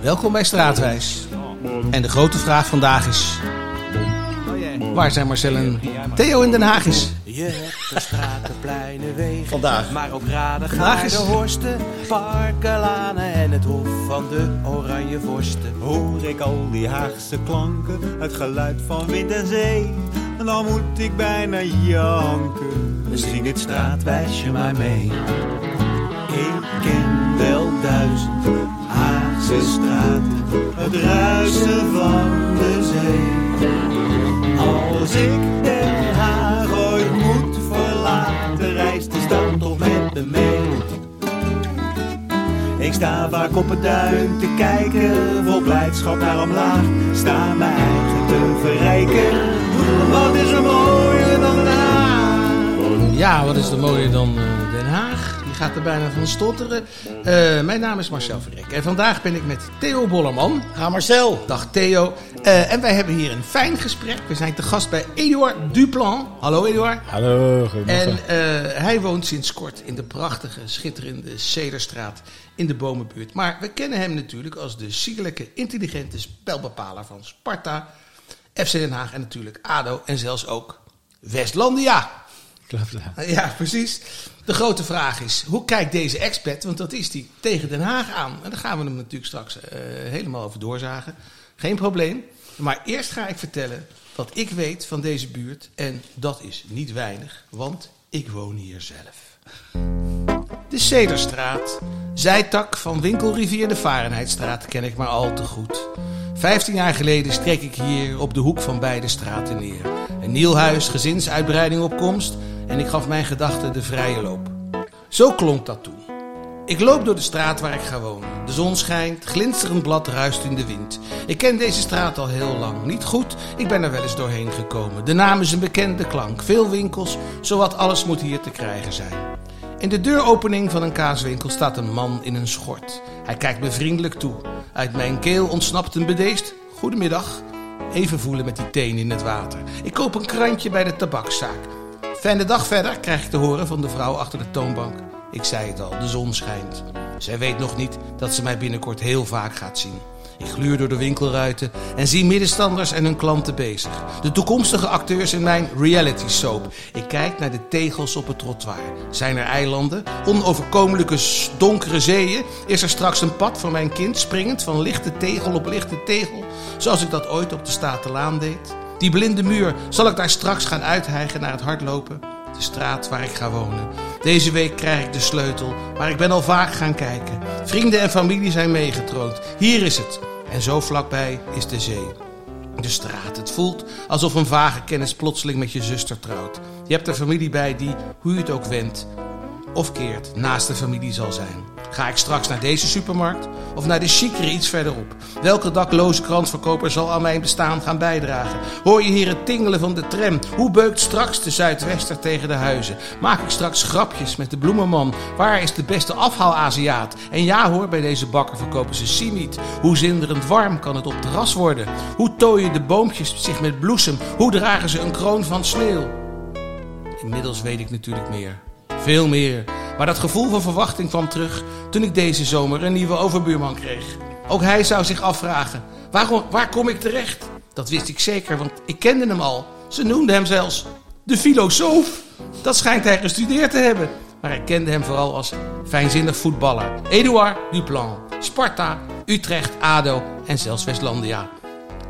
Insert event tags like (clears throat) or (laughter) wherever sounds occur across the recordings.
Welkom bij Straatwijs. En de grote vraag vandaag is... Waar zijn Marcel en Theo in Den Haag is? Je hebt de straten, pleinen, wegen. Vandaag. Maar ook raden, Vandaag is- de horsten, parken, lanen en het hof van de oranje vorsten. Hoor ik al die Haagse klanken, het geluid van wind en zee. En dan moet ik bijna janken. Zing dit straatwijsje maar mee. Ik ken wel duizend Straten, Het ruisen van de zee. Als ik Den Haag ooit moet verlaten, reist de stad toch met me mee. Ik sta vaak op het duin te kijken, vol blijdschap naar omlaag. Sta mijn eigen te verrijken. Wat is er mooier dan Haag? Ja, wat is er mooier dan eh, gaat er bijna van stotteren. Eh, mijn naam is Marcel Verrek. En vandaag ben ik met Theo Bollerman. Ja, Marcel. Dag Theo. Eh, en wij hebben hier een fijn gesprek. We zijn te gast bij Eduard Duplan. Hallo Eduard. Hallo, goedemorgen. En eh, hij woont sinds kort in de prachtige, schitterende Cederstraat in de Bomenbuurt. Maar we kennen hem natuurlijk als de sierlijke, intelligente spelbepaler van Sparta, FC Den Haag en natuurlijk ADO en zelfs ook Westlandia. Klopt, ja. Ja, precies. De grote vraag is, hoe kijkt deze expat, want dat is die, tegen Den Haag aan? En daar gaan we hem natuurlijk straks eh, helemaal over doorzagen. Geen probleem. Maar eerst ga ik vertellen wat ik weet van deze buurt. En dat is niet weinig, want ik woon hier zelf. De Cederstraat, zijtak van winkelrivier de Varenheidstraat, ken ik maar al te goed. Vijftien jaar geleden streek ik hier op de hoek van beide straten neer. Een nieuw huis, gezinsuitbreiding op komst en ik gaf mijn gedachten de vrije loop. Zo klonk dat toen. Ik loop door de straat waar ik ga wonen. De zon schijnt, glinsterend blad ruist in de wind. Ik ken deze straat al heel lang. Niet goed, ik ben er wel eens doorheen gekomen. De naam is een bekende klank. Veel winkels, zowat alles moet hier te krijgen zijn. In de deuropening van een kaaswinkel staat een man in een schort. Hij kijkt me vriendelijk toe. Uit mijn keel ontsnapt een bedeesd. Goedemiddag. Even voelen met die teen in het water. Ik koop een krantje bij de tabakszaak. Fijne dag verder, krijg ik te horen van de vrouw achter de toonbank. Ik zei het al, de zon schijnt. Zij weet nog niet dat ze mij binnenkort heel vaak gaat zien. Ik gluur door de winkelruiten en zie middenstanders en hun klanten bezig. De toekomstige acteurs in mijn reality soap. Ik kijk naar de tegels op het trottoir. Zijn er eilanden? Onoverkomelijke donkere zeeën? Is er straks een pad voor mijn kind springend van lichte tegel op lichte tegel? Zoals ik dat ooit op de Statenlaan deed? Die blinde muur, zal ik daar straks gaan uithijgen naar het hardlopen? De straat waar ik ga wonen. Deze week krijg ik de sleutel, maar ik ben al vaak gaan kijken. Vrienden en familie zijn meegetroond. Hier is het. En zo vlakbij is de zee. De straat. Het voelt alsof een vage kennis plotseling met je zuster trouwt. Je hebt er familie bij die, hoe je het ook wendt, of keert, naast de familie zal zijn. Ga ik straks naar deze supermarkt of naar de chicere iets verderop? Welke dakloze krantverkoper zal aan mijn bestaan gaan bijdragen? Hoor je hier het tingelen van de tram? Hoe beukt straks de Zuidwester tegen de huizen? Maak ik straks grapjes met de bloemenman? Waar is de beste afhaal-Aziat? En ja hoor, bij deze bakker verkopen ze simiet. Hoe zinderend warm kan het op terras worden? Hoe tooien de boompjes zich met bloesem? Hoe dragen ze een kroon van sneeuw? Inmiddels weet ik natuurlijk meer. Veel meer. Maar dat gevoel van verwachting kwam terug toen ik deze zomer een nieuwe overbuurman kreeg. Ook hij zou zich afvragen: waar kom ik terecht? Dat wist ik zeker, want ik kende hem al. Ze noemden hem zelfs de filosoof. Dat schijnt hij gestudeerd te hebben. Maar ik kende hem vooral als fijnzinnig voetballer. Eduard Duplan, Sparta, Utrecht, ADO en zelfs Westlandia.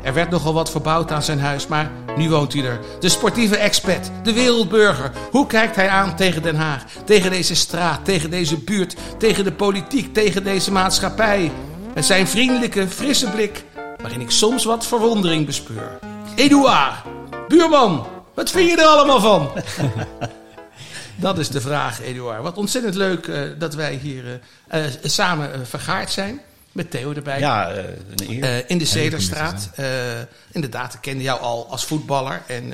Er werd nogal wat verbouwd aan zijn huis, maar nu woont hij er. De sportieve expat, de wereldburger. Hoe kijkt hij aan tegen Den Haag? Tegen deze straat, tegen deze buurt, tegen de politiek, tegen deze maatschappij? Met zijn vriendelijke, frisse blik, waarin ik soms wat verwondering bespeur. Eduard, buurman, wat vind je er allemaal van? (laughs) Dat is de vraag, Eduard. Wat ontzettend leuk eh, dat wij hier eh, eh, samen vergaard zijn. Met Theo erbij. Ja, eh, een eer. Eh, in de Cederstraat. Eh, inderdaad, ik kende jou al als voetballer. En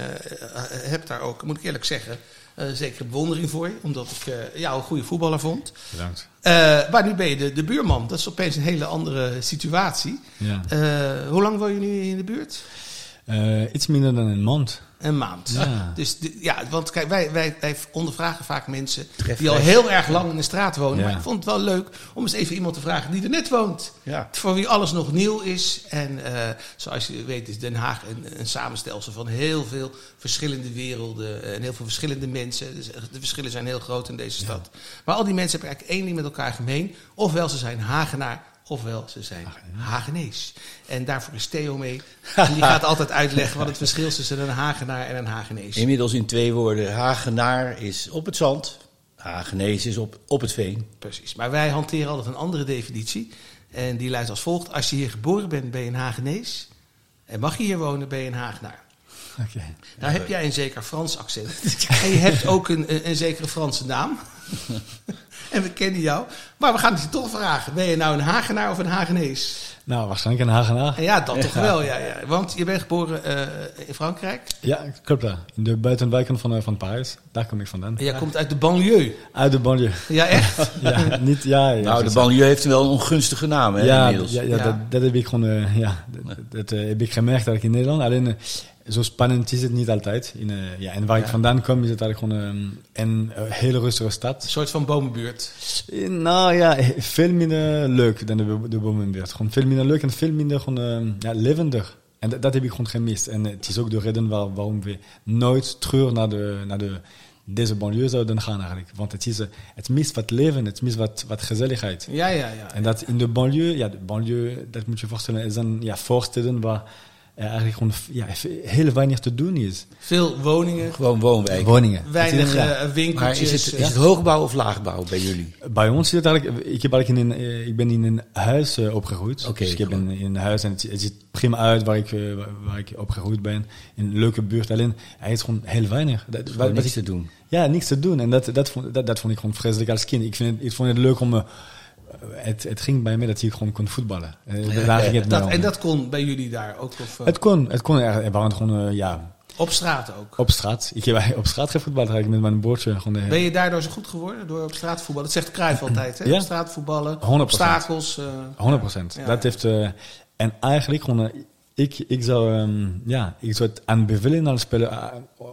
heb daar ook, moet ik eerlijk zeggen, zekere bewondering voor je. Omdat ik jou een goede voetballer vond. Bedankt. Maar nu ben je de, de buurman. Dat is opeens een hele andere situatie. Ja. Hoe lang woon je nu in de buurt? Iets minder dan een maand. Een maand. Ja. Dus de- ja, want kijk, wij, wij, wij ondervragen vaak mensen die al heel erg lang in de straat wonen. Ja. Maar ik vond het wel leuk om eens even iemand te vragen die er net woont. Ja. Voor wie alles nog nieuw is. En eh, zoals je weet is Den Haag een, een samenstelsel van heel veel verschillende werelden. En heel veel verschillende mensen. Dus de verschillen zijn heel groot in deze stad. Maar al die mensen hebben eigenlijk één ding met elkaar gemeen. Ofwel ze zijn Hagenaar, ofwel ze zijn Hagenees. En daarvoor is Theo mee. (laughs) En die gaat altijd uitleggen wat het verschil is tussen een Hagenaar en een Hagenees. Inmiddels in twee woorden. Hagenaar is op het zand. Hagenees is op, op het veen. Precies. Maar wij hanteren altijd een andere definitie. En die luidt als volgt. Als je hier geboren bent, ben je een Hagenees. En mag je hier wonen, ben je een Hagenaar. (laughs) Oké. Nou heb jij een zeker Frans accent. (laughs) en je hebt ook een, een, een zekere Franse naam. (laughs) en we kennen jou. Maar we gaan het je toch vragen. Ben je nou een Hagenaar of een Hagenees? Nou, waarschijnlijk een Hagenaar. En ja, dat toch wel. Ja, ja. Want je bent geboren eh, in Frankrijk. Ja, klopt dat. In de buitenwijken van, eh, van Parijs. Daar kom ik vandaan. En jij komt uit de banlieue. Uit de banlieue. Ja, echt? Ja, niet, ja, ja. nou, de banlieue heeft wel een ongunstige naam, hè, Ja, inmiddels. ja, ja, Ja. Dat, dat heb ik gewoon, eh, ja, dat, dat heb ik gemerkt dat ik in Nederland. Alleen, zo spannend is het niet altijd. In, eh, ja, en waar ik vandaan kom is het eigenlijk gewoon eh, een eh, hele rustige stad. Een soort van bomenbuurt. Nou ja, veel minder leuk dan de, de Bomenbuurt. Gewoon veel minder leuk en veel minder gewoon, ja, levendig. En dat, dat heb ik gewoon gemist. En het is ook de reden waar, waarom we nooit terug naar, de, naar de, deze banlieue zouden gaan eigenlijk. Want het, is, het mist wat leven, het mist wat, wat gezelligheid. Ja, ja, ja. En dat in de banlieue, ja, de banlieue, dat moet je voorstellen, is dan ja, voorsteden waar er eigenlijk gewoon ja, heel weinig te doen is. Veel woningen, Gewoon woonwijk. Woningen. weinig is ja. eh, Maar is het, eh, is het hoogbouw of laagbouw bij jullie? Bij ons zit het eigenlijk, ik, heb eigenlijk in een, eh, ik ben in een huis eh, opgegroeid. Oké, dus ik heb een, in een huis en het, het ziet prima uit waar ik, eh, waar, ik opgegroeid ben. In een leuke buurt. Alleen, hij is gewoon heel weinig. Dat, Gewoon wat niks ik- te doen. Ja, niks te doen. En dat, dat, vond, dat, dat vond ik gewoon vreselijk als kind. Ik, vind het, ik vond het leuk om... het, het ging bij mij dat ik gewoon kon voetballen. Eh, het dat, en dat kon bij jullie daar ook? Of, eh, Het kon. Het kon. Er waren gewoon, eh, ja, op straat ook? op straat. Ik heb (laughs) op straat gevoetbald eigenlijk met mijn broertje. Gewoon Ben je daardoor zo goed geworden? Door op straat voetballen? Dat zegt Cruijff (clears throat) altijd, hè? Ja. Op straat voetballen, 100%. obstakels. eh, 100 procent. Ja. Dat heeft, en eigenlijk gewoon, ik, ik zou, ehm, ja, ik zou het aanbevelen aan, spelen, eh,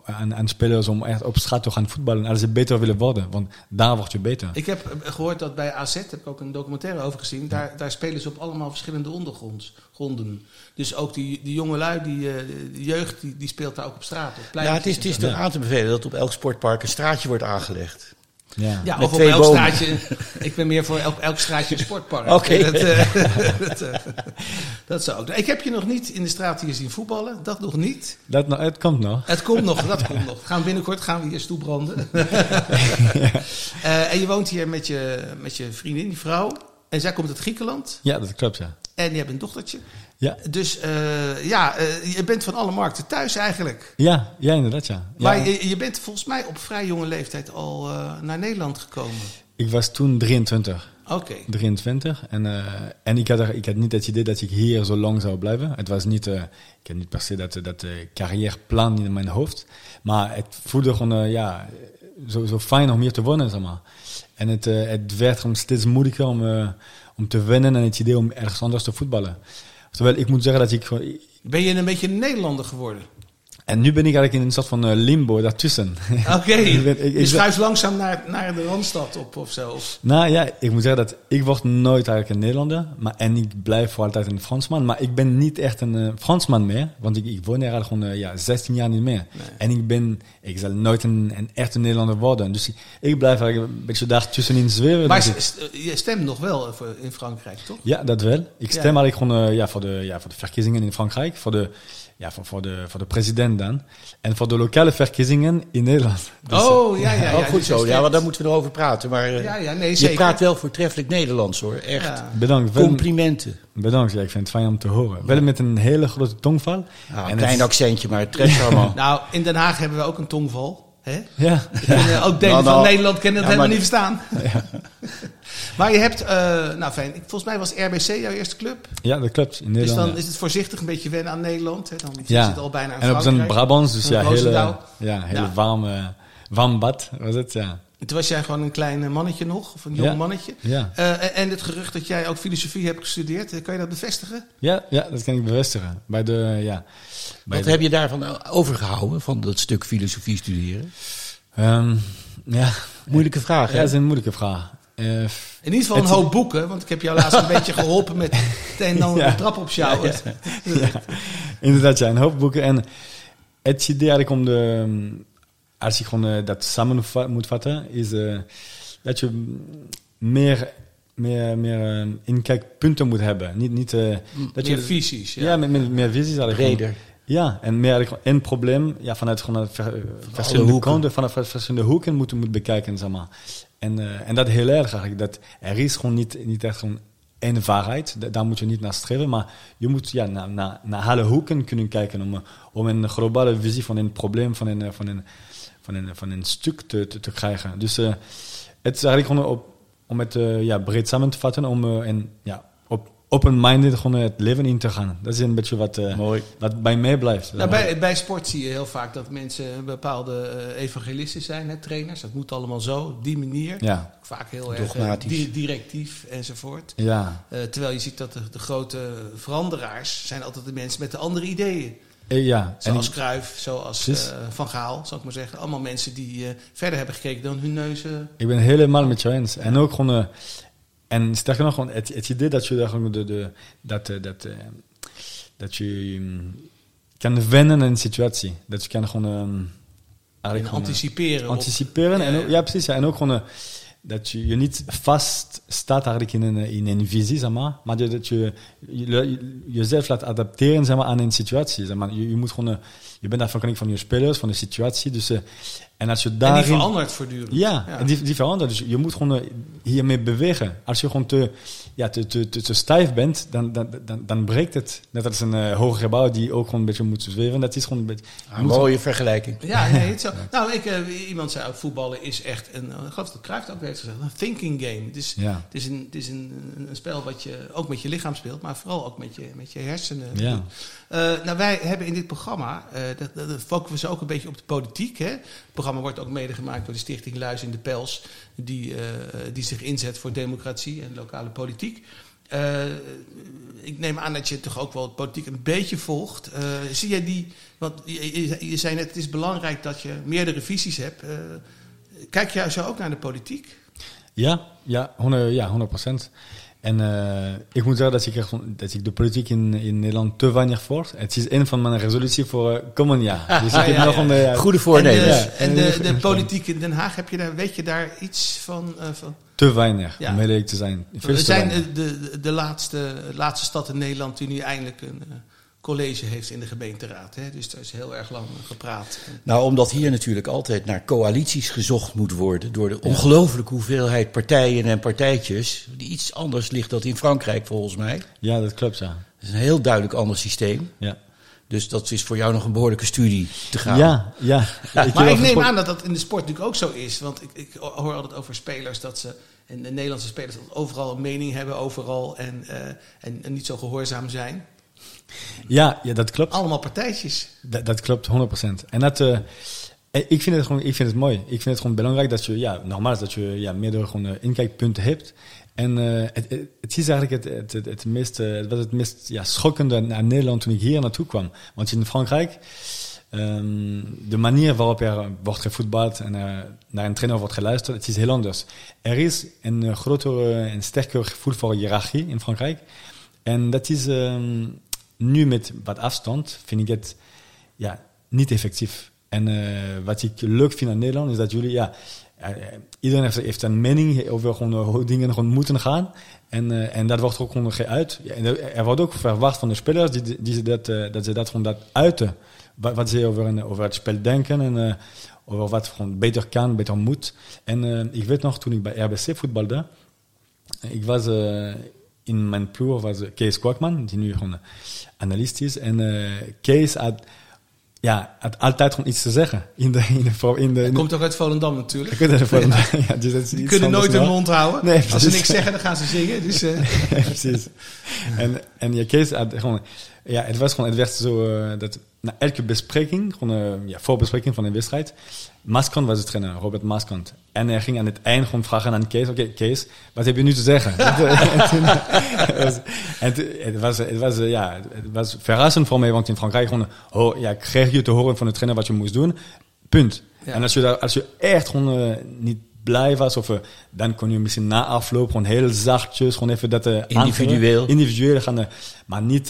aan, aan spelers om echt op straat te gaan voetballen als ze beter willen worden. Want daar word je beter. Ik heb eh, gehoord dat bij AZ, heb ik ook een documentaire over gezien, daar, daar spelen ze op allemaal verschillende ondergronden. Dus ook die, die jonge lui, die, eh, de jeugd, die, die speelt daar ook op straat. Op Ja, het is, het is aan te bevelen dat op elk sportpark een straatje wordt aangelegd. Ja. Ja, of op elk bomen. straatje. Ik ben meer voor elk, elk straatje een sportpark. (laughs) Oké. Dat, eh, (laughs) dat, dat zou ook. Ik heb je nog niet in de straat hier zien voetballen. Dat nog niet. Dat, nou, het komt nog. Het komt nog, dat komt nog. (laughs) Gaan we binnenkort gaan we hier stoebranden. Eh, en je woont hier met je, met je vriendin, die vrouw. En zij komt uit Griekenland. Ja, dat klopt, ja. En je hebt een dochtertje. Ja, Dus eh, ja, eh, je bent van alle markten thuis eigenlijk. ja, ja inderdaad, ja. ja. Maar je, je bent volgens mij op vrij jonge leeftijd al eh, naar Nederland gekomen. Ik was toen 23. Oké. 23. En, en ik, had er, ik had niet het idee dat ik hier zo lang zou blijven. Het was niet, ik had niet per se dat, dat carrièreplan in mijn hoofd. Maar het voelde gewoon, ja, zo, zo fijn om hier te wonen, zeg maar. En het, het werd gewoon steeds moeilijker om, om te wennen aan het idee om ergens anders te voetballen. Terwijl ik moet zeggen dat ik gewoon... Ben je een beetje Nederlander geworden? En nu ben ik eigenlijk in een soort van eh, limbo daartussen. (laughs) Oké. Je schuift langzaam naar, naar de Randstad op of. Of- Nou ja, ik moet zeggen dat ik word nooit eigenlijk een Nederlander. Maar, en ik blijf voor altijd een Fransman. Maar ik ben niet echt een eh, Fransman meer. Want ik, ik woon hier al gewoon eh, ja, 16 jaar niet meer. En ik ben, ik zal nooit een, een echte Nederlander worden. Dus ik, ik blijf eigenlijk een beetje daar tussenin zweven. Maar je stemt nog wel voor- in Frankrijk, toch? Ja, dat wel. Ik Ja. stem eigenlijk gewoon ja, voor, de, ja, voor de verkiezingen in Frankrijk. Voor de, ja, voor, voor, de, voor de president dan. En voor de lokale verkiezingen in Nederland. (laughs) Dus, eh, oh, ja, ja. ja. oh, goed Dus je zo. Ja, maar daar moeten we nog over praten. Maar eh, Ja, ja, nee, je zeker. praat wel voortreffelijk Nederlands hoor. Echt. Ja. Bedankt. Complimenten. bedankt. Ja, ik vind het fijn om te horen. Wel met een hele grote tongval. Ja, een En klein het- accentje, maar het treft (laughs) allemaal. Nou, in Den Haag hebben we ook een tongval. Hè? Ja, En, eh, ook delen Nou, van nou. Nederland kennen het helemaal niet verstaan. (laughs) (laughs) maar je hebt, eh, nou fijn, volgens mij was RBC jouw eerste club. ja, dat klopt. In Dus Nederland. dan ja. is het voorzichtig een beetje wennen aan Nederland. Hè? Dan ja. zit het al bijna in en op zijn. Brabants, dus ja, hele, ja, hele warme, warm bad was het, ja. En toen was jij gewoon een klein eh, mannetje nog, of een jong Ja. mannetje. Ja. Eh, en- het gerucht dat jij ook filosofie hebt gestudeerd, eh, kan je dat bevestigen? Ja, ja, dat kan ik bevestigen. Bij de, ja. Bij Wat de- heb je daarvan overgehouden, van dat stuk filosofie studeren? Ehm, ja, Moeilijke vraag, ja, dat is een moeilijke vraag. Eh, In ieder geval een hoop boeken, want ik heb jou laatst een (laughs) beetje geholpen met het een en ander Ja. de trap opsjouwen. ja, inderdaad, ja, een hoop boeken. En het idee eigenlijk om de, als je gewoon eh, dat samen moet vatten, is eh, dat je meer, meer, meer eh, inkijkpunten moet hebben. Niet, niet, eh, dat Meer je, visies. Ja. ja, met, met meer visies. Breder. Ja, en meer één probleem ja, vanuit gewoon ver- verschillende hoeken. kanten, vanuit verschillende hoeken moeten moet bekijken, zeg maar. En, eh, en dat heel erg eigenlijk. Dat er is gewoon niet, niet echt gewoon één waarheid. Da- Daar moet je niet naar streven, maar je moet ja, naar, naar, naar alle hoeken kunnen kijken om, om een globale visie van een probleem, van een, van een, van een, van een stuk te, te, te krijgen. Dus eh, het is eigenlijk gewoon op, om het eh, ja, breed samen te vatten, om eh, en, ja, op open-minded gewoon het leven in te gaan. Dat is een beetje wat, eh, Mooi. wat bij mij blijft. Nou, bij, bij sport zie je heel vaak dat mensen bepaalde evangelisten zijn, hè, trainers. Dat moet allemaal zo, op die manier. Ja, Vaak heel erg di- directief enzovoort. ja. Eh, terwijl je ziet dat de, de grote veranderaars zijn altijd de mensen met de andere ideeën. Eh, ja. En Zoals ik- Cruijff, zoals eh, Van Gaal, zou ik maar zeggen. Allemaal mensen die eh, verder hebben gekeken dan hun neus. eh, ik ben helemaal met jou eens. En ook gewoon, en sterker nog, gewoon het, het idee dat je daar gewoon de, de, dat, dat, dat je mm, kan wennen aan een situatie. Dat je kan gewoon ehm, en eh, anticiperen. op- anticiperen. En ook, ja, precies. Ja. En ook gewoon dat je, je niet vast staat eigenlijk in een, in een visie, zeg maar. Maar dat- je, je, je- jezelf laat adapteren zeg maar, aan een situatie. Zeg maar. je, je, moet gewoon, je bent afhankelijk van je spelers, van de situatie. Dus, eh, en als je en daarin... die verandert voortdurend. Ja, en die, die verandert. Dus je moet gewoon eh, hiermee bewegen. Als je gewoon te, ja, te, te, te, te stijf bent, dan, dan, dan, dan breekt het. Net als een eh hoger gebouw die ook gewoon een beetje moet zweven. Dat is gewoon een beetje... je Een mooie vergelijking. Ja, nee, het zo. (laughs) Nou, ik, iemand zei ook, voetballen is echt een, ik geloof dat Cruijff het ook heeft gezegd, een thinking game. Het is, Ja. het is, een, het is een, een, een spel wat je ook met je lichaam speelt, maar vooral ook met je, met je hersenen. Ja. Eh, nou, wij hebben in dit programma, eh dat, dat, dat focussen we ook een beetje op de politiek. Hè? Het programma wordt ook mede gemaakt door de stichting Luis in de Pels, die, eh, die zich inzet voor democratie en lokale politiek. Eh, ik neem aan dat je toch ook wel politiek een beetje volgt. Eh, zie jij die, want je, je, zei net, het is belangrijk dat je meerdere visies hebt. Eh, kijk jij zo ook naar de politiek? Ja, ja, 100, ja, 100%. En eh, ik moet zeggen dat ik, echt, dat ik de politiek in, in Nederland te weinig volg. Het is een van mijn resoluties voor eh, komend jaar. Dus ik ja, heb ja, nog ja. een... eh, Goede En, voornemens. de, Ja. en de, de politiek in Den Haag, heb je daar, weet je daar iets van? eh, van? te weinig, Ja. om heel eerlijk te zijn. Veel We zijn de, de, de laatste, laatste stad in Nederland die nu eindelijk een eh, college heeft in de gemeenteraad. Hè? Dus daar is heel erg lang gepraat. Nou, omdat hier natuurlijk altijd naar coalities gezocht moet worden door de ongelooflijke hoeveelheid partijen en partijtjes. Die iets anders ligt dan in Frankrijk volgens mij. Het Ja, dat klopt, ja. is een heel duidelijk ander systeem. Ja, Dus dat is voor jou nog een behoorlijke studie te gaan. ja. ja. maar ik neem aan dat dat in de sport natuurlijk ook zo is. Want ik, ik hoor altijd over spelers dat ze, en de Nederlandse spelers, dat overal een mening hebben, overal en, eh, en, en niet zo gehoorzaam zijn. Ja, ja, dat klopt. Allemaal partijtjes. Dat, dat klopt, 100%. En dat, eh, eh, ik, vind het gewoon, ik vind het mooi. Ik vind het gewoon belangrijk dat je, ja, normaal is dat je ja, meerdere gewoon, eh, inkijkpunten hebt. En eh, het, het, is eigenlijk het, het, het, het meest, het was het meest ja, schokkende aan Nederland toen ik hier naartoe kwam. Want in Frankrijk, ehm, de manier waarop er wordt gevoetbald en eh, naar een trainer wordt geluisterd, het is heel anders. Er is een grotere en sterker gevoel voor hiërarchie in Frankrijk. En dat is ehm, nu met wat afstand, vind ik het ja, niet effectief. En eh, wat ik leuk vind aan Nederland is dat jullie, ja, eh, iedereen heeft, een mening over eh, hoe dingen gewoon moeten gaan. En, en dat wordt ook gewoon geuit. Ja, er wordt ook verwacht van de spelers die, die dat, dat ze dat gewoon dat uiten. Wat, wat ze over, een, over het spel denken en over wat gewoon beter kan, beter moet. En ik weet nog, toen ik bij RBC voetbalde, ik was in mijn ploeg was eh, Kees Kwakman, die nu gewoon eh, analist is. En eh, Kees had, ja, had altijd gewoon iets te zeggen. In de, in de, in de, Komt ook uit Volendam natuurlijk. het even, (laughs) ja, dus dat is Die iets kunnen nooit hun mond houden. Nee, Als ze niks zeggen, dan gaan ze zingen. Dus, (laughs) precies. (laughs) En, en ja, Kees had gewoon, ja, het was gewoon, het werd zo, dat na elke bespreking, gewoon een ja, voorbespreking van een wedstrijd, Maskant was de trainer, Robert Maskant. En hij ging aan het eind gewoon vragen aan Kees, oké Kees, wat heb je nu te zeggen? (laughs) en toen, het was, en toen- het was, het was, eh, ja, het was verrassend voor mij, want in Frankrijk gewoon, oh, ja, kreeg je te horen van de trainer wat je moest doen, punt. Ja. En als je, daar, als je echt gewoon eh, niet blij was, of, eh, dan kon je misschien na afloop gewoon heel zachtjes, gewoon even dat... eh, Individueel. gaan, eh, maar niet,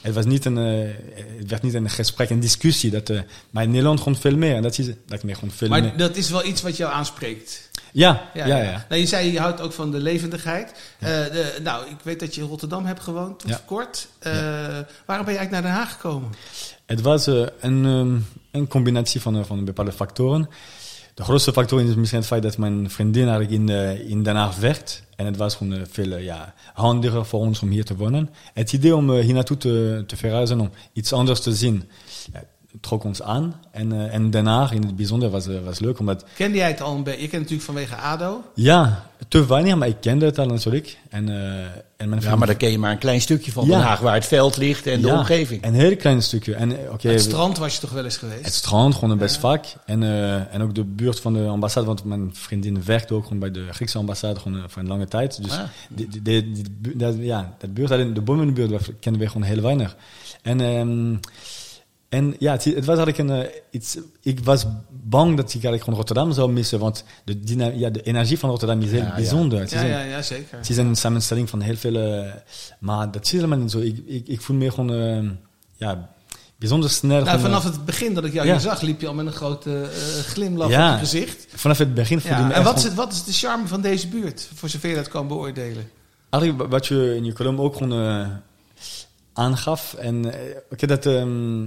het was niet een, het werd niet een gesprek, een discussie. Dat, maar in Nederland gewoon veel meer. En dat is, dat ik meer gewoon veel meer. Maar dat is wel iets wat jou aanspreekt. Ja, ja, ja. Nou, je zei je houdt ook van de levendigheid. De, nou, ik weet dat je in Rotterdam hebt gewoond tot Ja. kort. Waarom ben je eigenlijk naar Den Haag gekomen? Het was een, ehm, een combinatie van, van bepaalde factoren. De grootste factor is misschien het feit dat mijn vriendin eigenlijk in, eh, in Den Haag werkt. En het was gewoon eh, veel eh, ja, handiger voor ons om hier te wonen. Het idee om hier naartoe te, te verhuizen, om iets anders te zien, trok ons aan. En, eh, en Den Haag in het bijzonder was, eh, was leuk, omdat Kende jij het al een beetje? Je kent natuurlijk vanwege ADO. Ja, te weinig, maar ik kende het al natuurlijk. En, eh, en mijn Ja, maar dan ken je maar een klein stukje van Ja. Den Haag, waar het veld ligt en de Ja, omgeving. Een heel klein stukje. En oké, het strand was je toch wel eens geweest? het strand, gewoon best vaak. En, eh, en ook de buurt van de ambassade, want mijn vriendin werkte ook gewoon bij de Griekse ambassade gewoon, voor een lange tijd. Dus Ah. die, die, die, die bu- dat, ja, dat buurt, alleen de bomen in de buurt dat kenden we gewoon heel weinig. En, ehm, en ja, het, het was eigenlijk een, eh, iets, ik was bang dat ik eigenlijk gewoon Rotterdam zou missen, want de, ja, de energie van Rotterdam is heel Ja, ja. bijzonder. Het is ja, een- ja, ja, zeker. het is een samenstelling van heel veel. eh, maar dat is helemaal niet zo. Ik, ik, ik voel me gewoon eh, ja, bijzonder snel. Nou, vanaf het begin dat ik jou Ja. hier zag, liep je al met een grote glimlach Ja. op je gezicht. vanaf het begin voelde ik Ja. me En wat is, het, wat is de charme van deze buurt, voor zover je dat kan beoordelen? Eigenlijk wat je in je column ook gewoon aangaf. En oké, dat... ehm,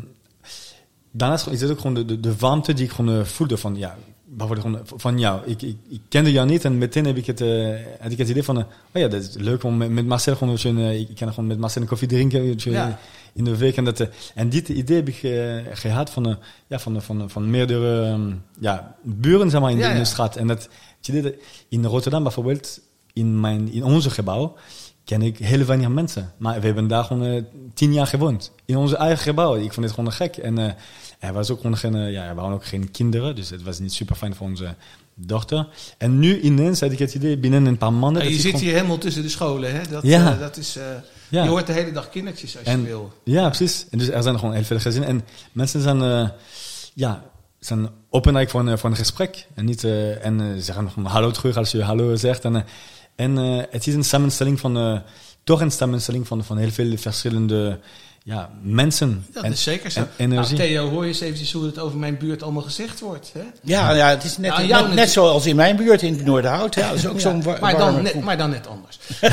daarnaast is het ook gewoon de, de, de warmte die ik gewoon eh, voelde van... Ja, bijvoorbeeld gewoon van jou. Ik, ik, ik kende jou niet en meteen heb ik het, eh, had ik het idee van... eh, oh ja, dat is leuk om met, met Marcel gewoon... je, eh, ik kan gewoon met Marcel een koffie drinken je, Ja. in de week. En, dat, eh, en dit idee heb ik eh, gehad van, eh, ja, van, van, van meerdere ehm, ja, buren zeg maar, in, Ja, de, in de straat. En dat, het idee dat in Rotterdam bijvoorbeeld, in, mijn, in onze gebouw, ken ik heel weinig mensen. Maar we hebben daar gewoon eh, tien jaar gewoond. In onze eigen gebouw. Ik vond het gewoon gek. En eh, er was ook gewoon geen, eh, ja, er waren ook geen kinderen. Dus het was niet super fijn voor onze dochter. En nu ineens had ik het idee, binnen een paar maanden... Ja, je zit gewoon- hier helemaal tussen de scholen, hè? Dat, Ja. dat is, Ja. Je hoort de hele dag kindertjes als je wil. Ja, precies. En dus er zijn gewoon heel veel gezinnen. En mensen zijn, ja, zijn open eigenlijk voor een, voor een gesprek. En, niet, en eh, zeggen nog hallo terug als je hallo zegt. En, en eh, het is een samenstelling van, eh, toch een samenstelling van, van heel veel verschillende ja, mensen. Dat en, is zeker zo. en energie. Nou, Theo, hoor je eens eventjes hoe het over mijn buurt allemaal gezegd wordt. Hè? Ja, ja, het is net, Nou, jou net, zoals in mijn buurt in het Noorderhout. Ja, dat is ook zo'n maar, warme dan net, maar dan net anders. (laughs)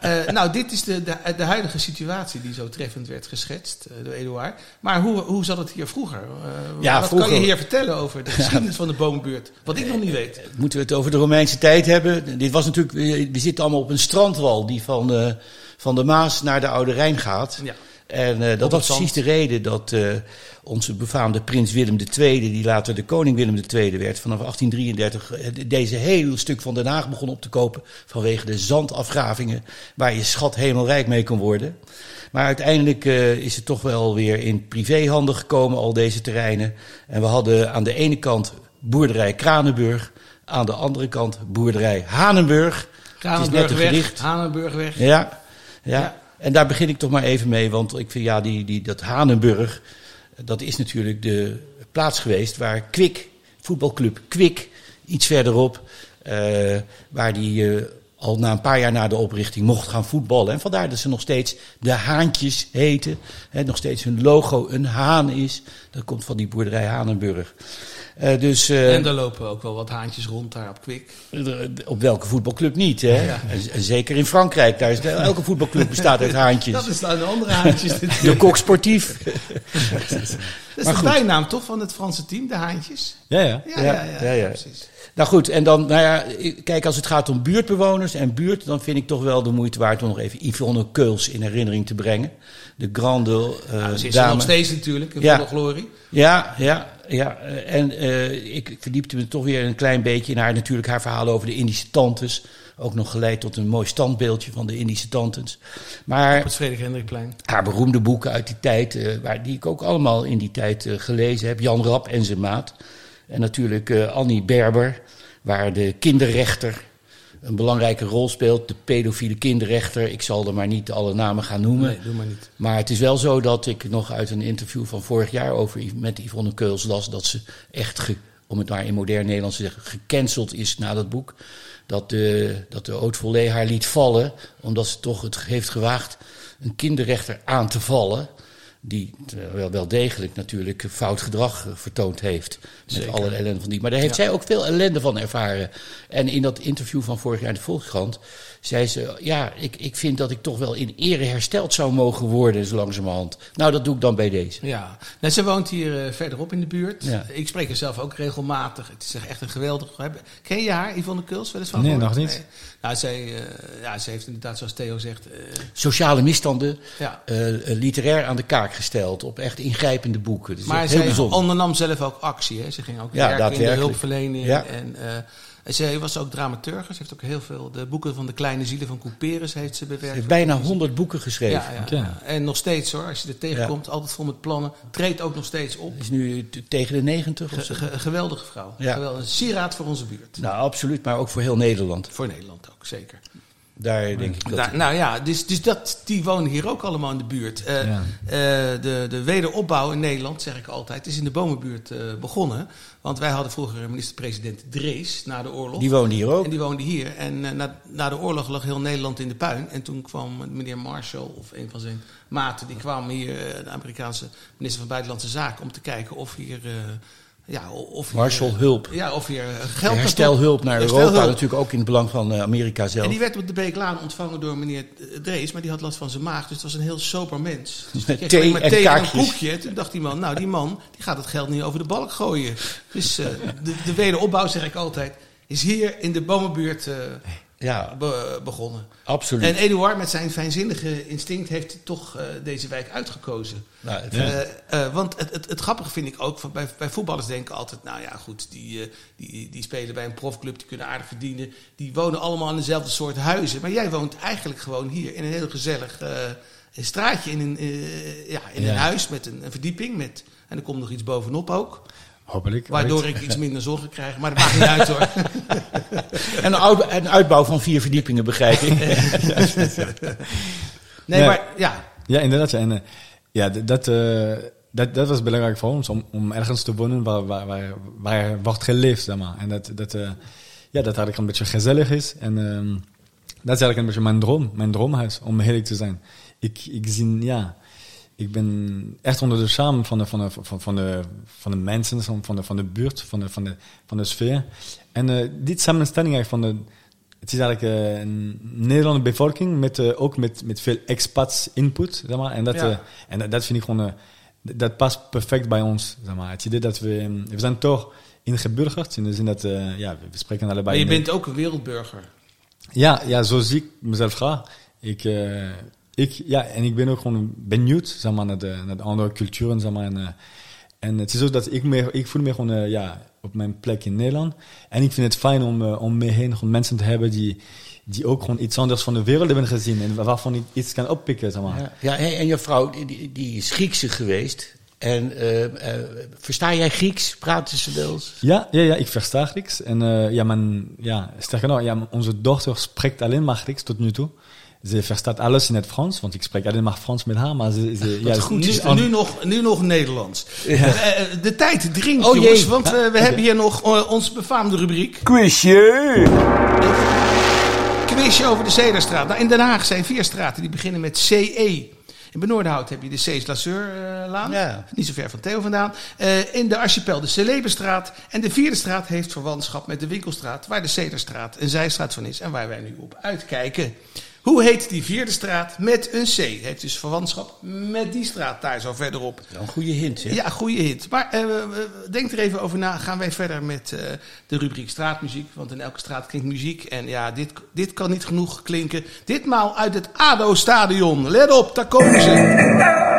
Eh, eh, nou, dit is de, de, de huidige situatie die zo treffend werd geschetst eh, door Eduard. Maar hoe, hoe zat het hier vroeger? Ja, wat vroeger- kan je hier vertellen over de (laughs) geschiedenis van de boombuurt? Wat ik nog niet weet. Moeten we het over de Romeinse tijd hebben? Dit was natuurlijk, we we zitten allemaal op een strandwal die van, eh, van de Maas naar de Oude Rijn gaat. Ja. En eh, dat was precies de reden dat eh, onze befaamde prins Willem II, die later de koning Willem II werd, vanaf 1833 eh, deze hele stuk van Den Haag begon op te kopen vanwege de zandafgravingen waar je schat hemelrijk mee kon worden. Maar uiteindelijk is het toch wel weer in privéhanden gekomen, al deze terreinen. En we hadden aan de ene kant boerderij Kranenburg, aan de andere kant boerderij Hanenburg. Kranenburg een weg, gedicht. Hanenburg weg. Ja, ja. Ja. En daar begin ik toch maar even mee, want ik vind ja, die, die, dat Hanenburg, dat is natuurlijk de plaats geweest waar Kwik, voetbalclub Kwik, iets verderop, eh, waar die eh, al na een paar jaar na de oprichting mocht gaan voetballen. En vandaar dat ze nog steeds de Haantjes heten. Hè, nog steeds hun logo een haan is. Dat komt van die boerderij Hanenburg. Eh, dus, eh, En daar lopen ook wel wat haantjes rond daar op Kwik. op welke voetbalclub niet, hè? En- en zeker in Frankrijk. Daar is, elke voetbalclub bestaat uit (laughs) haantjes. Dat is dan de andere haantjes. De kok sportief. (laughs) Dat is de bijnaam toch van het Franse team, de haantjes? Ja, ja. Ja, ja, ja, ja, precies. Nou goed, en dan, nou ja, kijk, als het gaat om buurtbewoners en buurt, dan vind ik toch wel de moeite waard om nog even Yvonne Keuls in herinnering te brengen. De grande eh Nou, ze is dame. nog steeds natuurlijk, in Ja. volle glorie. Ja, ja, ja. eh, En eh, ik verdiepte me toch weer een klein beetje in haar, natuurlijk haar verhaal over de Indische tantes. Ook nog geleid tot een mooi standbeeldje van de Indische tantens. Maar Op het Frederik Hendrikplein. haar beroemde boeken uit die tijd, eh, waar, die ik ook allemaal in die tijd eh, gelezen heb. Jan Rap en zijn maat. En natuurlijk eh, Annie Berber, waar de kinderrechter een belangrijke rol speelt. De pedofiele kinderrechter. Ik zal er maar niet alle namen gaan noemen. Nee, doe maar niet. Maar het is wel zo dat ik nog uit een interview van vorig jaar over, met Yvonne Keuls las dat ze echt, ge- om het maar in modern Nederlands te zeggen, gecanceld is na dat boek. Dat de, dat de Haute Volée haar liet vallen, omdat ze toch het heeft gewaagd een kinderrechter aan te vallen. Die wel, wel degelijk natuurlijk fout gedrag vertoond heeft. Met alle ellende van die. Maar daar heeft zij ook veel ellende van ervaren. En in dat interview van vorig jaar in de Volkskrant zei ze: Ja, ik, ik vind dat ik toch wel in ere hersteld zou mogen worden, zo langzamerhand. Nou, dat doe ik dan bij deze. Ja, nou, ze woont hier eh, verderop in de buurt. Ja. Ik spreek haar zelf ook regelmatig. Het is echt een geweldig... Ken je haar, Yvonne Kuls? Wel eens van Nee, gehoord? nog niet. Nou, zij, eh, ja, ze heeft inderdaad, zoals Theo zegt... eh, Sociale misstanden ja. literair aan de kaak gesteld op echt ingrijpende boeken. Dus Maar zij ondernam zelf ook actie. Hè? Ze ging ook Ja, werken in de hulpverlening. Ja. En, eh, en ze was ook dramaturge. Ze heeft ook heel veel... De boeken van de kleine zielen van Couperus heeft ze Ze bewerkt. heeft bijna honderd boeken geschreven. Ja, ja. En nog steeds hoor, als je er tegenkomt, altijd vol met plannen. Treedt ook nog steeds op. Is nu tegen de negentig of Ge- zo. ge- een geweldige vrouw. Ja. Geweldig. Een sieraad voor onze buurt. Nou, absoluut, maar ook voor heel Nederland. Voor Nederland ook, zeker. Daar denk ik dat... Nou, nou ja, dus, dus dat, die wonen hier ook allemaal in de buurt. Eh, Ja. eh, de, de wederopbouw in Nederland, zeg ik altijd, is in de bomenbuurt eh, begonnen. Want wij hadden vroeger minister-president Drees na de oorlog. Die woonde hier ook. En die woonde hier. En na, na de oorlog lag heel Nederland in de puin. En toen kwam meneer Marshall, of een van zijn maten, die kwam hier, de Amerikaanse minister van Buitenlandse Zaken, om te kijken of hier. Ja, of hier, Marshall Hulp. Ja, of De geld. herstelhulp naar Europa, natuurlijk ook in het belang van eh, Amerika zelf. En die werd op de Beeklaan ontvangen door meneer Drees, maar die had last van zijn maag. Dus het was een heel sober mens. (laughs) Dus kreeg thee maar en thee en een koekje. Toen dacht die man, nou die man, die gaat het geld niet over de balk gooien. Dus eh, de, de wederopbouw, zeg ik altijd, is hier in de bomenbuurt eh, Ja, be- begonnen. absoluut. En Eduard met zijn fijnzinnige instinct heeft toch eh, deze wijk uitgekozen. Nou, het- Eh, eh, want het, het, het grappige vind ik ook, van bij, bij voetballers denken altijd, nou ja goed, die, die, die spelen bij een profclub, die kunnen aardig verdienen. Die wonen allemaal in dezelfde soort huizen. Maar jij woont eigenlijk gewoon hier in een heel gezellig straatje, in, een, ja, in Ja. een huis met een, een verdieping. Met, en er komt nog iets bovenop ook. Hopelijk. Waardoor ooit. ik iets minder zorgen krijg. Maar dat maakt niet uit hoor. (laughs) En een, uit- een uitbouw van vier verdiepingen, begrijp ik. (laughs) Nee, maar ja. Ja, inderdaad. En, eh, ja dat, eh, dat, dat was belangrijk voor ons, om, om ergens te wonen waar, waar, waar, waar wordt geleefd, zeg maar. En dat, dat, eh, ja, dat eigenlijk een beetje gezellig is. En ehm, dat is eigenlijk een beetje mijn droom, mijn droomhuis, om eerlijk te zijn. Ik, ik zie, ja, ik ben echt onder de charme van de, van de, van, van de, van de mensen, van de, van de buurt, van de, van de, van de sfeer. En eh die samenstelling eigenlijk van de, het is eigenlijk eh, een Nederlandse bevolking met eh, ook met, met veel expats input, zeg maar. En dat, Ja. en dat, dat vind ik gewoon, dat past perfect bij ons, zeg maar. Het idee dat we, we zijn toch ingeburgerd, in de zin dat, ja, we spreken allebei. Maar je bent ook een wereldburger. ja, ja, zo zie ik mezelf graag. Ik, ik, ja, en ik ben ook gewoon benieuwd zeg maar, naar, de, naar de andere culturen. Zeg maar, en, eh, en het is ook dat ik, me, ik voel me gewoon eh, ja, op mijn plek in Nederland. En ik vind het fijn om, eh, om me heen gewoon mensen te hebben die, die ook gewoon iets anders van de wereld hebben gezien. En waarvan ik iets kan oppikken. Zeg maar. Ja, ja en je vrouw, die, die, is Griekse geweest. En versta jij Grieks? Praten ze wel eens? Ja, ja, ja, ik versta Grieks. En ja, mijn, ja, sterker nog, ja, onze dochter spreekt alleen maar Grieks tot nu toe. Ze verstaat alles in het Frans, want ik spreek alleen maar Frans met haar. Maar ze, ze, ja, goed, nu, is aan- nu, nog, nu nog Nederlands. Eh, eh, de tijd dringt, Oh, jongens, jee. want eh, we hebben hier nog onze befaamde rubriek. Quizje! Quizje over de Zederstraat. Nou, in Den Haag zijn vier straten die beginnen met CE. In Benoordenhout heb je de Cees Lasseur-laan. Ja. Niet zo ver van Theo vandaan. Eh, in de archipel de Celebestraat. En de vierde straat heeft verwantschap met de Winkelstraat. Waar de Cederstraat een zijstraat van is. En waar wij nu op uitkijken. Hoe heet die vierde straat met een C? Heeft dus verwantschap met die straat daar zo verderop. Wel Een goede hint, hè? Ja, goede hint. Maar eh, denk er even over na. Gaan wij verder met eh, de rubriek straatmuziek. Want in elke straat klinkt muziek. En ja, dit, dit kan niet genoeg klinken. Ditmaal uit het ADO-stadion. Let op, daar komen ze.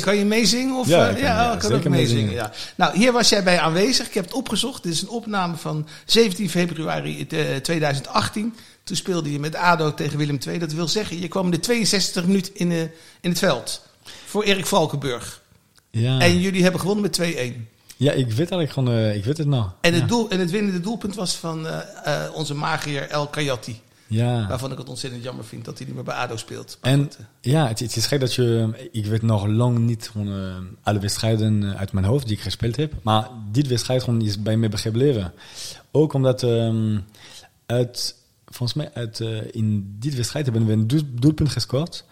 Kan je, meezingen? Of, Ja, eh, ik kan- ja, oh, kan ook meezingen. Ja. Nou, hier was jij bij aanwezig. Ik heb het opgezocht. Dit is een opname van 17 februari eh, 2018. Toen speelde je met ADO tegen Willem II. Dat wil zeggen, je kwam in de 62 minuut in, eh, in het veld. Voor Erik Valkenburg. Ja. En jullie hebben gewonnen met 2-1. ja, ik weet eigenlijk gewoon, eh, ik weet het nog. En het, ja. doel, en het winnende doelpunt was van eh, eh, onze magier El Kayati. Ja. Waarvan ik het ontzettend jammer vind dat hij niet meer bij ADO speelt. Maar En goed, eh, ja, het, het is gek dat je... Ik weet nog lang niet gewoon, eh, alle wedstrijden eh, uit mijn hoofd die ik gespeeld heb. Maar dit wedstrijd gewoon is bij mij gebleven. Ook omdat ehm, uit, volgens mij uit, in dit wedstrijd hebben we een doel- doelpunt gescoord.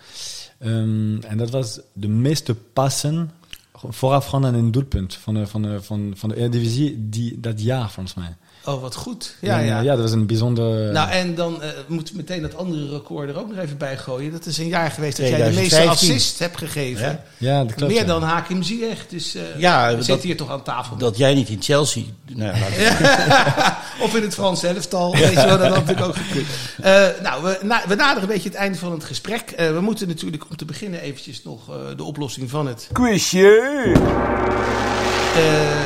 Ehm, en dat was de meeste passen vooraf gewoon aan een doelpunt van de, van de, van, van de Eredivisie die, dat jaar volgens mij. Oh, wat goed. Ja, En, ja. eh, ja, dat was een bijzonder... Nou, en dan eh moeten we meteen dat andere record er ook nog even bij gooien. Dat is een jaar geweest dat jij de meeste 2015. assists hebt gegeven. Ja. ja, dat klopt. Meer ja. dan Hakim Ziyech. Dus eh Ja, we dat- zitten hier toch aan tafel. Dat jij niet in Chelsea... Nou, ik- (laughs) of in het Frans elftal. Weet je wel, dat had natuurlijk ook gekund. Eh, nou, we, na- we naderen een beetje het einde van het gesprek. Eh, we moeten natuurlijk om te beginnen eventjes nog eh, de oplossing van het... Quizje!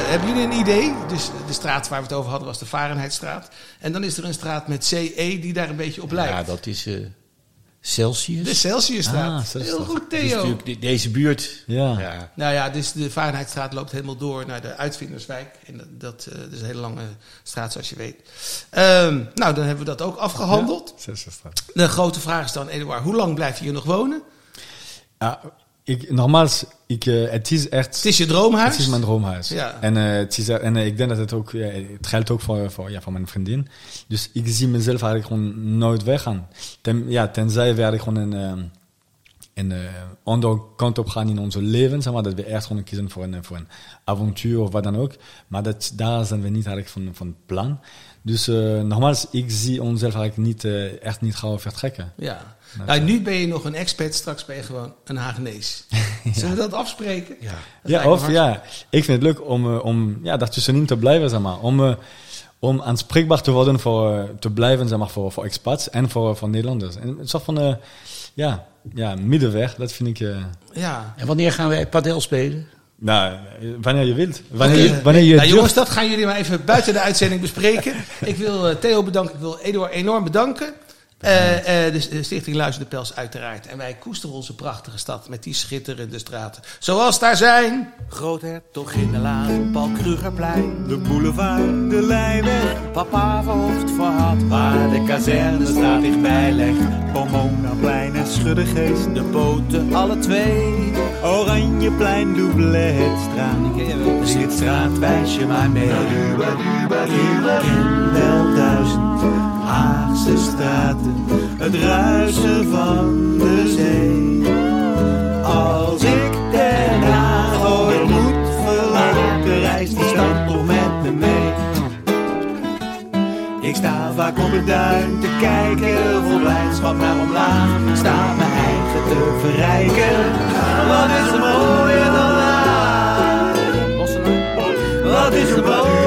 Hebben jullie een idee? Dus de straat waar we het over hadden was de Varenheidstraat. En dan is er een straat met CE die daar een beetje op lijkt. ja, dat is Celsius. De Celsiusstraat. Ah. Heel goed, Theo. de- deze buurt. Ja. Ja. Nou ja, dus de Varenheidstraat loopt helemaal door naar de Uitvinderswijk. En dat, dat, eh, dat is een hele lange straat, zoals je weet. Ehm, nou, dan hebben we dat ook afgehandeld. De grote vraag is dan, Eduard, hoe lang blijf je hier nog wonen? Ja, ik, nogmaals, ik, eh, het is echt... Het is je droomhuis? Het is mijn droomhuis. Ja. En, eh, het, is, en eh, ik denk dat het ook, ja, het geldt ook voor, voor, ja, voor mijn vriendin. Dus ik zie mezelf eigenlijk gewoon nooit weggaan. Ten, ja, tenzij we eigenlijk gewoon een, een eh, andere kant op gaan in onze leven. Zeg maar, dat we echt gewoon kiezen voor een, voor een avontuur of wat dan ook. Maar dat, daar zijn we niet eigenlijk van, van plan. Dus eh, nogmaals, ik zie onszelf eigenlijk niet, eh, echt niet gauw vertrekken. Ja. Nou, nu ben je nog een expert, straks ben je gewoon een Hagenees. (laughs) Zullen we dat afspreken? Ja. Dat Ja, of ja, ik vind het leuk om, eh, om ja, daartussenin te blijven, zeg maar. Om, eh, om aanspreekbaar te worden voor, eh, te blijven, zeg maar, voor, voor expats en voor, voor Nederlanders. En een soort van, eh, ja, ja, middenweg, dat vind ik, eh, Ja. En wanneer gaan wij padel spelen? nou, eh, wanneer je wilt. Wanneer, je, wanneer je nou, jongens, dat gaan jullie maar even buiten de uitzending bespreken. Ik wil eh, Theo bedanken, ik wil Eduard enorm bedanken. Eh, eh, de, de Stichting Luister de Pels uiteraard. En wij koesteren onze prachtige stad met die schitterende straten. Zoals daar zijn. Groothertoginnenlaan, Paul Krugerplein. De boulevard, de Leijweg, Papa verhoofd verhad, waar de kazernestraat dichtbij legt. Pomonaplein en Schuddegeest. De boten alle twee. Oranjeplein, Doubletstraat. Zing het straatwijsje maar mee. Ik ken wel duizend Haagse straten, het ruisen van de zee. Als ik Den Haag ooit moet verlaten, reist die stad toch met me mee. Ik sta vaak op het duin te kijken, vol blijdschap naar omlaag. Ik sta mijn eigen te verrijken, wat is er mooier dan haar? Wat is er mooier?